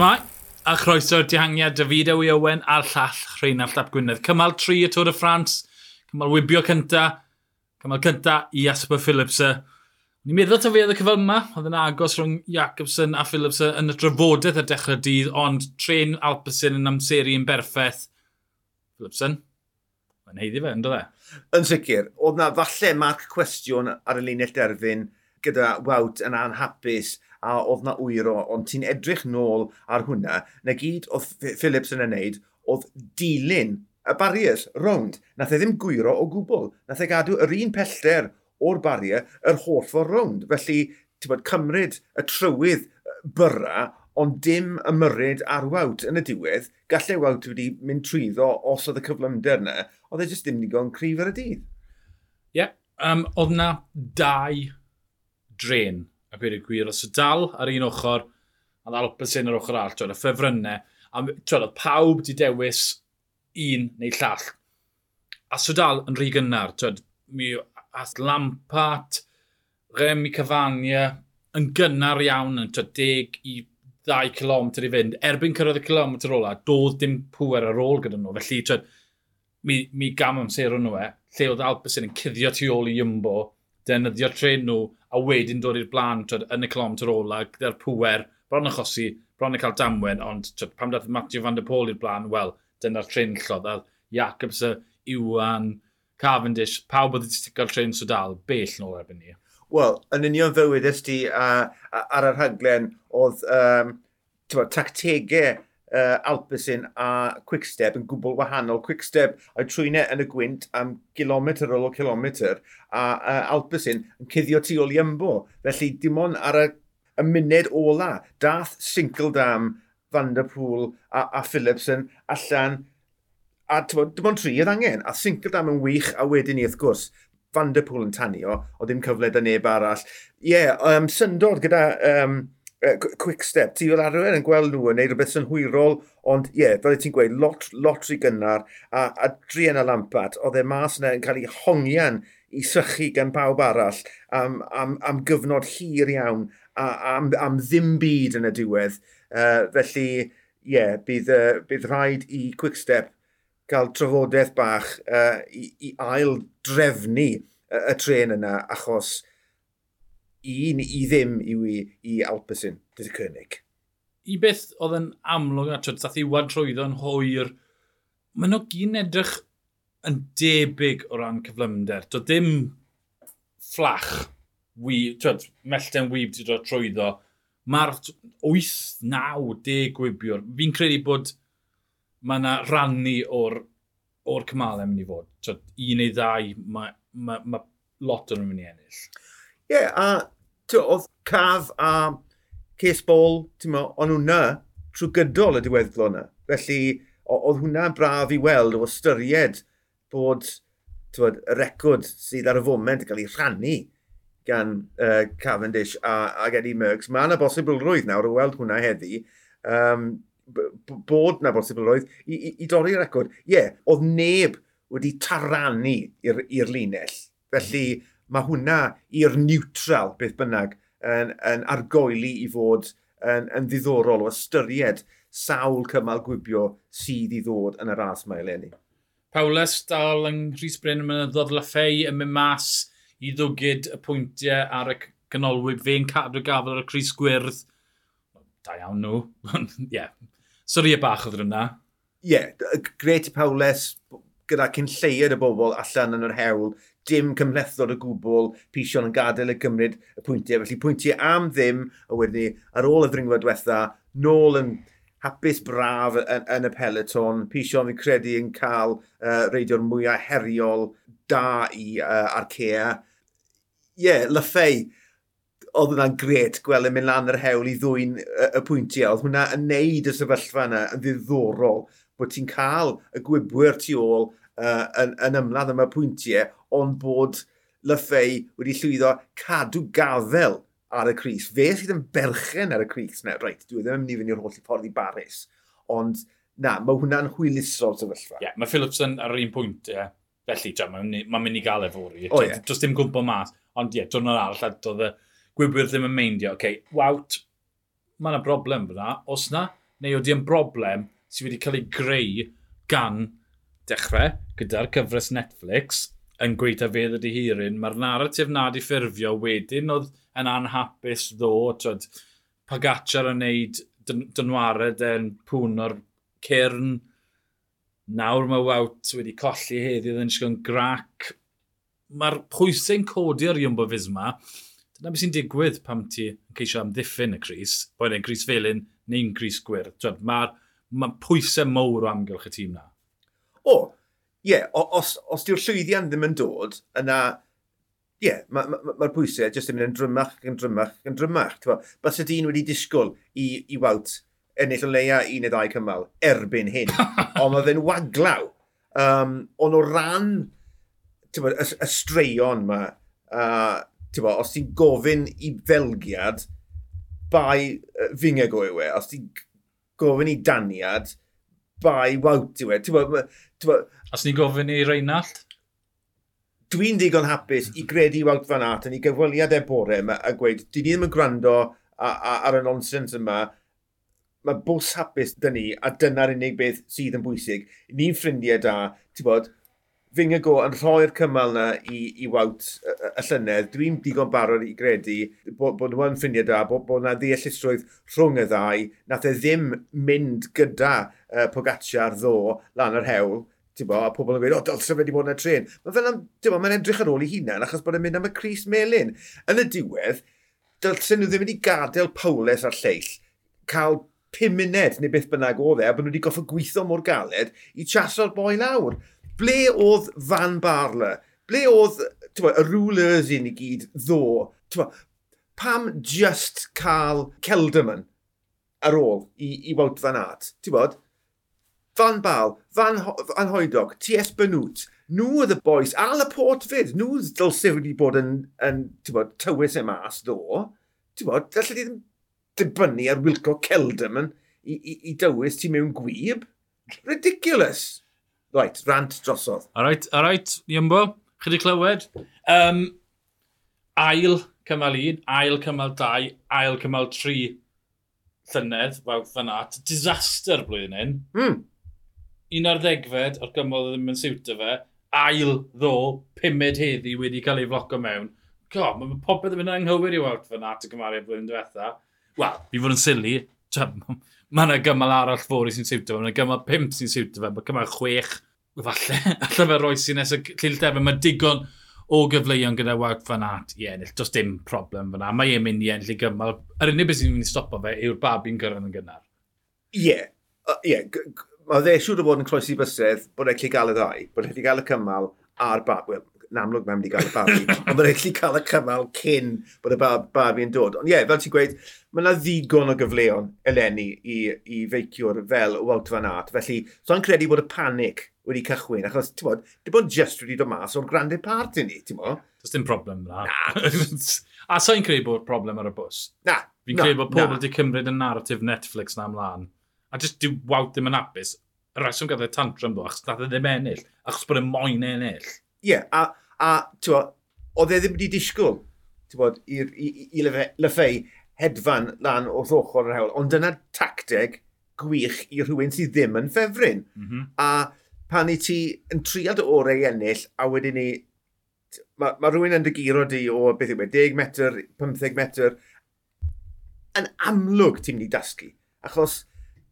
Shmai, a chroeso'r dihangiad David Ewi Owen a'r llall Rheinald Llap Gwynedd. Cymal 3 y Tôr y Ffrans, cymal wybio cynta, cymal cynta i Asper Phillips. Ni'n meddwl ta fi oedd y cyfal yma, oedd yn agos rhwng Jacobson a Phillips yn y drafodaeth ar dechrau dydd, ond tren Alpesyn yn amseru yn berffaith. Phillipson, mae'n heiddi fe, ynddo fe? Yn sicr, oedd na falle marc cwestiwn ar y linell derfyn gyda Wout yn anhapus a oedd na wyro, ond ti'n edrych nôl ar hwnna, na gyd oedd Phillips yn wneud oedd dilyn y barriers rownd. Nath e ddim gwyro o gwbl. Nath e gadw yr un pellter o'r barrier yr holl ffordd rownd. Felly, ti'n bod, cymryd y trywydd byrra, ond dim ymyryd ar wawt yn y diwedd, gallai wawt wedi mynd trwyddo os oedd y cyflymder yna, oedd e jyst ddim digon cryf ar y dydd. Ie, yeah, um, oedd na dau dren a beth y gwir, os y dal ar un ochr, a ddal opasyn ar ochr all, twyd, y ffefrynnau, a twyd, pawb di dewis un neu llall. A Sodal yn rhy gynnar, twyd, mi ath Lampart, Remi Cafania, yn gynnar iawn yn twyd, deg i 2 km i fynd. Erbyn cyrraedd y kilometr ola, doedd dim pwer ar ôl gyda nhw. Felly, twyd, mi, mi gam amser nhw e, lle oedd Alpes yn cuddio tu ôl i Iwmbo, defnyddio tren nhw a wedyn dod i'r blaen twyd, yn y kilometr ola gyda'r pwer, bron yn chosi, bron yn cael damwen, ond twyd, pam dath Matthew van der Pôl i'r blaen, wel, dyna'r tren llodd, a Jacobs, Iwan, Cavendish, pawb oedd wedi gael tren sodal, bell nôl erbyn ni. Wel, yn union fywyd ysdi uh, ar y rhaglen oedd um, tactegau uh, Alpesyn a Quickstep yn gwbl wahanol. Quickstep a'i trwynau yn y gwynt am kilometr o kilometr a uh, Alpesyn yn cuddio tu ôl i ymbo. Felly dim ond ar y, y muned ola, dath Sinkeldam, Van der Pŵl a, a Philipson allan a dim ond tri oedd angen, a Sinkeldam yn wych a wedyn ni wrth gwrs, Van der Pŵl yn tanio, o ddim cyfle da neb arall. Ie, yeah, um, syndod gyda um, uh, quick step. Ti fel arfer yn gweld nhw yn neud rhywbeth sy'n hwyrol, ond ie, yeah, fel ti'n gweud, lot, lot rhy gynnar, a, a Drian y Lampard, oedd e mas yna yn cael ei hongian i sychu gan pawb arall am, am, am gyfnod hir iawn, a, am, am ddim byd yn y diwedd. Uh, felly, ie, yeah, bydd, uh, bydd rhaid i Quickstep gael trafodaeth bach uh, i, i ail drefnu y, y tren yna, achos i, i ddim yw i, i Alpersyn, dydy cynnig. I beth oedd yn amlwg a trwy, sath i wad trwyddo yn hwyr, mae nhw gyn edrych yn debyg o ran cyflymder. Doedd ddim fflach, twyd, mellten wyb ti dod trwyddo. Mae'r 8, 9, 10 gwybiwr. Fi'n credu bod mae yna rannu o'r, or cymalau mynd i fod. Twyd, un neu ddau, mae ma, ma lot o'n mynd i ennill. Ie, yeah, a oedd caf a ces bol, ti'n mo, o'n hwnna trwy gydol y diweddglo yna. Felly, oedd hwnna braf i weld o ystyried bod tywed, y record sydd ar y foment yn cael ei rhannu gan uh, Cavendish a, a Eddie Merckx. Mae yna bosibilrwydd nawr o weld hwnna heddi, um, bod yna bosibilrwydd i, i, i dorri'r record. Ie, yeah, oedd neb wedi taranu i'r linell. Felly, mae hwnna i'r neutral beth bynnag yn, yn argoeli i fod yn, yn ddiddorol o ystyried sawl cymal gwibio sydd i ddod yn y ras mae eleni. Paulus dal yng Rhys Bryn yn ddod Laffei yn mynd mas i ddwgyd y pwyntiau ar y canolwyb. Fe'n cadw gafel ar y Cris Gwyrdd. Da iawn nhw. yeah. Sorry y bach oedd hwnna. Ie, yeah, gret i Paulus gyda cyn lleiad y bobl allan yn yr hewl dim cymlethdod o gwbl, Pision yn gadael y gymryd y pwyntiau. Felly pwyntiau am ddim, a wedyn ni, ar ôl y ddringfa diwetha, nôl yn hapus braf yn, yn y peleton. Pision fi'n credu yn cael uh, reidio'r mwyaf heriol da i uh, Arkea. Ie, yeah, Lyffei, oedd hwnna'n gret gweld yn mynd lan yr hewl i ddwy'n y, y pwyntiau. Oedd hwnna yn neud y sefyllfa yna yn ddiddorol bod ti'n cael y gwybwyr tu ôl uh, yn, yn ymladd yma pwyntiau, ond bod Lyffei wedi llwyddo cadw gafel ar y Cris. Fe sydd yn berchen ar y Cris. Na, reit, dwi e ddim yn mynd i fynd i'r holl i ffordd i Baris. Ond, na, mae hwnna'n hwyluso'r sefyllfa. Ie, yeah, mae Philipson ar un pwynt, ie. Yeah. Felly, mae'n ma mynd i gael efori. O, ie. Does dim gwmpo mas. Ond, ie, yeah, dwi'n arall, doedd y gwybwyr ddim yn meindio. Oce, okay, wawt, mae yna broblem fyna. Os na, neu oeddi yn broblem sydd wedi cael ei greu gan dechrau gyda'r cyfres Netflix yn gweithio fe ydy hirin, mae'r narratif nad i ffurfio wedyn oedd yn anhapus ddo, twyd, Pagacar yn neud dynwared yn pwno'r cyrn, nawr mae Wout wedi colli heddi, oedd yn sigon grac. Mae'r pwysau'n codi ar Iwmbo Fisma. Dyna beth sy'n digwydd pam ti yn ceisio amddiffyn y Cris, boed e'n Cris Felyn neu'n Cris Gwyrdd. Mae'r ma pwysau mowr o amgylch y tîm na. O, oh, yeah, os, os di'r llwyddiant ddim yn dod, yna, ie, yeah, mae'r ma, ma, pwysau jyst yn mynd yn drymach yn drymach yn drymach. Bas y dyn wedi disgwyl i, i wawt ennill o leia un neu ddau cymal erbyn hyn, ond oedd e'n waglaw. Um, ond o ran bod, y, y straeon yma, uh, bo, os ti'n gofyn i felgiad, bai fyngeg o yw e, os ti'n gofyn i daniad, bai wawt yw e. Ti'n As ni gofyn i Reinald? Dwi'n digon hapus i gredu Wout Van Aert yn ei gyfweliad e bore yma a gweud, dwi ddim yn gwrando ar y nonsens yma, mae bws hapus dyn ni, a dyna'r unig beth sydd yn bwysig. Ni'n ffrindiau da, ti'n bod, Fyng go yn rhoi'r cymal na i, i wawt y, y llynedd, dwi'n digon barod i gredu bod, bod nhw'n ffrindiau da, bod, bod na ddeallusrwydd rhwng y ddau, nath e ddim mynd gyda uh, Pogacar ddo lan yr hewl, bo, a pobl yn gweud, o, dylse fe wedi bod yn y tren. Mae fel am, bo, mae'n edrych ar ôl i hunan, achos bod yn mynd am y Cris Melin. Yn y diwedd, dylse nhw ddim wedi gadael Powles a'r lleill cael 5 munud neu beth bynnag oedd e, a bod nhw wedi goffa gweithio mor galed i chaso'r boi lawr. Ble oedd Van Barla? Ble oedd bo, y rulers i ni gyd ddo? Bo, pam just cael Kelderman ar ôl i, i Wout Van Aert? Ti'n bod? Van Bal, Van, Ho Van Hoedog, T.S. Benwt, nhw oedd y boes, a Laporte fyd, nhw dylse wedi bod yn, yn bod, tywys e mas ddo. ti'n Bod, dallai di ddim dibynnu ar Wilco Celderman i, i, i dywys ti mewn gwyb. Ridiculous! Right, rant drosodd. Alright, alright, Iambo, chi wedi clywed? Um, ail cymal 1, ail cymal 2, ail cymal 3 llynedd, waw, fan at. disaster blwyddyn hyn. Mm un ar ddegfed o'r gymrodd ddim yn siwta fe, ail ddo, pumed heddi wedi cael ei floco mewn. God, mae popeth yn mynd anghywir i weld fyna at y gymariad blwyddyn diwetha. Wel, fi fod yn sili, mae yna gymal arall fori sy'n siwta fe, mae yna gymal pimp sy'n siwta fe, mae cymal chwech, falle, allai fe roi sy'n nes y llill defa, mae digon o gyfleuon gyda Wout Van Aert i ennill. Does dim problem fyna. Mae e'n mynd i ennill i gymal. Yr unig beth sy'n mynd i stopo fe yw'r babi'n gyrraedd yn gynnar. Ie. Yeah. Ie, uh, yeah. Mae dde siŵr o fod yn croesi bysedd bod e'n gallu gael y ddau, bod e'n gallu gael y cymal a'r bab. Wel, yn amlwg mae'n mynd i gael y babi, ond bod e'n gallu cael y cymal cyn bod y babi yn dod. Ond ie, yeah, fel ti'n gweud, mae yna ddigon o gyfleon eleni i, i feiciwr fel Walt Van Aert. Felly, so yn credu bod y panic wedi cychwyn, achos, ti'n bod, di bod just wedi dod mas o'r grande part i ni, ti'n bod? Does dim problem na. na. A sa'n credu bod problem ar y bws? Na. Fi'n credu bod pobl wedi cymryd y narratif Netflix na ymlaen A just dyw wawt ddim yn apus. Y rheswm gyda'r tantrum ddo, achos nad e ddim ennill. Achos bod e moyn ennill. Ie, yeah, a, a tywa, oedd e ddim wedi disgwyl ti'n bod, i, i, i Lefei hedfan lan wrth ochr yr hewl. Ond dyna tacteg gwych i rhywun sydd ddim yn ffefryn. Mm -hmm. A pan i ti yn triad dy orau ennill, a wedyn ni, mae ma rhywun yn dygiro di o beth yw e, 10 metr, 15 metr, yn amlwg ti'n mynd i dasgu. Achos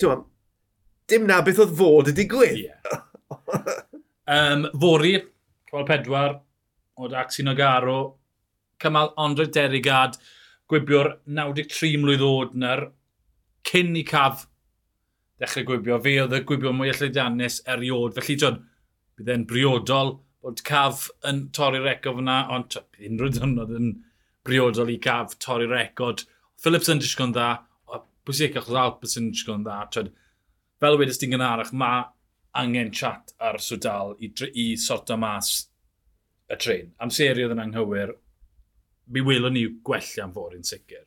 ti'n dim na beth oedd fod y digwydd. Yeah. um, fori, cymal pedwar, oedd Axin Nogaro, cymal Andre Derigad, gwibio'r 93 mlwydd oed na'r cyn i caf dechrau gwibio. Fe oedd y gwibio mwy allaidiannus eriod. Felly, John, bydd e'n briodol bod caf yn torri record fyna, ond unrhyw dynod yn briodol i caf torri record. Phillips yn disgwyl dda, bwysig achos Alpes yn sigon dda. Twyd, fel wedys ti'n gynharach, mae angen chat ar Swdal i, i sorto mas y tren. Amseriodd yn anghywir, mi welwn ni gwella am fod yn sicr.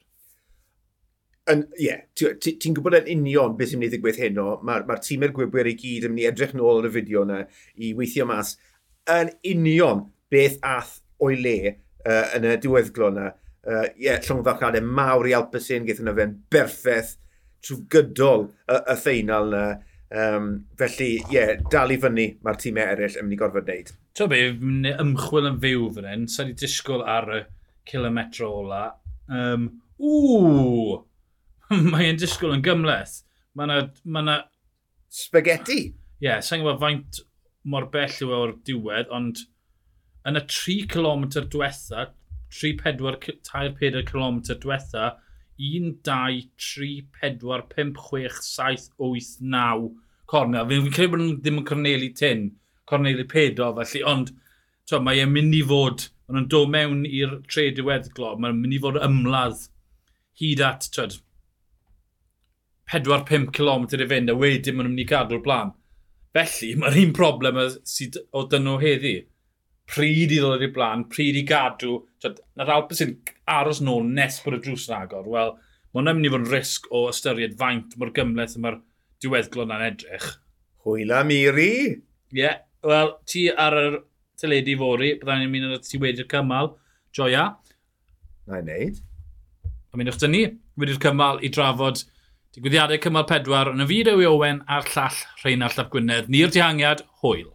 Ie, yeah, ti'n ti, gwybod yn union beth sy'n mynd i ddigwydd hyn o, mae'r ma, ma tîmau'r gwybwyr i gyd yn mynd i edrych nôl yn y fideo yna i weithio mas yn union beth ath o'i le uh, yn y diweddglo yna uh, yeah, llong ddalladau mawr i Alpesyn, gaeth yna fe'n berffaith trwy gydol y, y ffeinal yna. Um, felly, ie, yeah, dal i fyny mae'r tîmau eraill yn mynd i gorfod wneud. Ti'n be, ymchwil yn fyw fan hyn, sa'n i disgwyl ar y kilometr ola. Um, ww, mae'n disgwyl yn gymleth. Mae yna... Ma na... Spaghetti? Ie, yeah, sa'n gwybod faint mor bell yw e o'r diwedd, ond yn y 3 km diwetha, 3-4 km diwetha, 1, 2, 3, 4, 5, 6, 7, 8, 9 cornel. Fi'n fi credu bod nhw ddim yn corneli tyn, corneli pedo felly, ond to, mae e'n mynd i fod, ond nhw'n dod mewn i'r tre diweddglo, mae'n mynd i fod ymladd hyd at, twyd, 4-5 km i fynd, a wedyn maen nhw'n mynd i gadw'r blaen. Felly, mae'r un problem sydd o dyn nhw heddi pryd i ddod i'r blaen, pryd i gadw. Na'r Alpes sy'n aros nôl nes bod y drws yn agor. Wel, mae hwnna'n mynd i fod yn risg o ystyried faint mor gymleth y mae'r diweddglo yna'n edrych. Hwyla Miri! Ie, yeah. wel, ti ar y teledu fori, byddai'n mynd ar ti wedi'r cymal, joia. Na i wneud. A mynd o'ch dynnu wedi'r cymal i drafod digwyddiadau cymal pedwar yn y fideo i Owen a'r llall Rheinald Llap Gwynedd. Ni'r dihangiad, hwyl.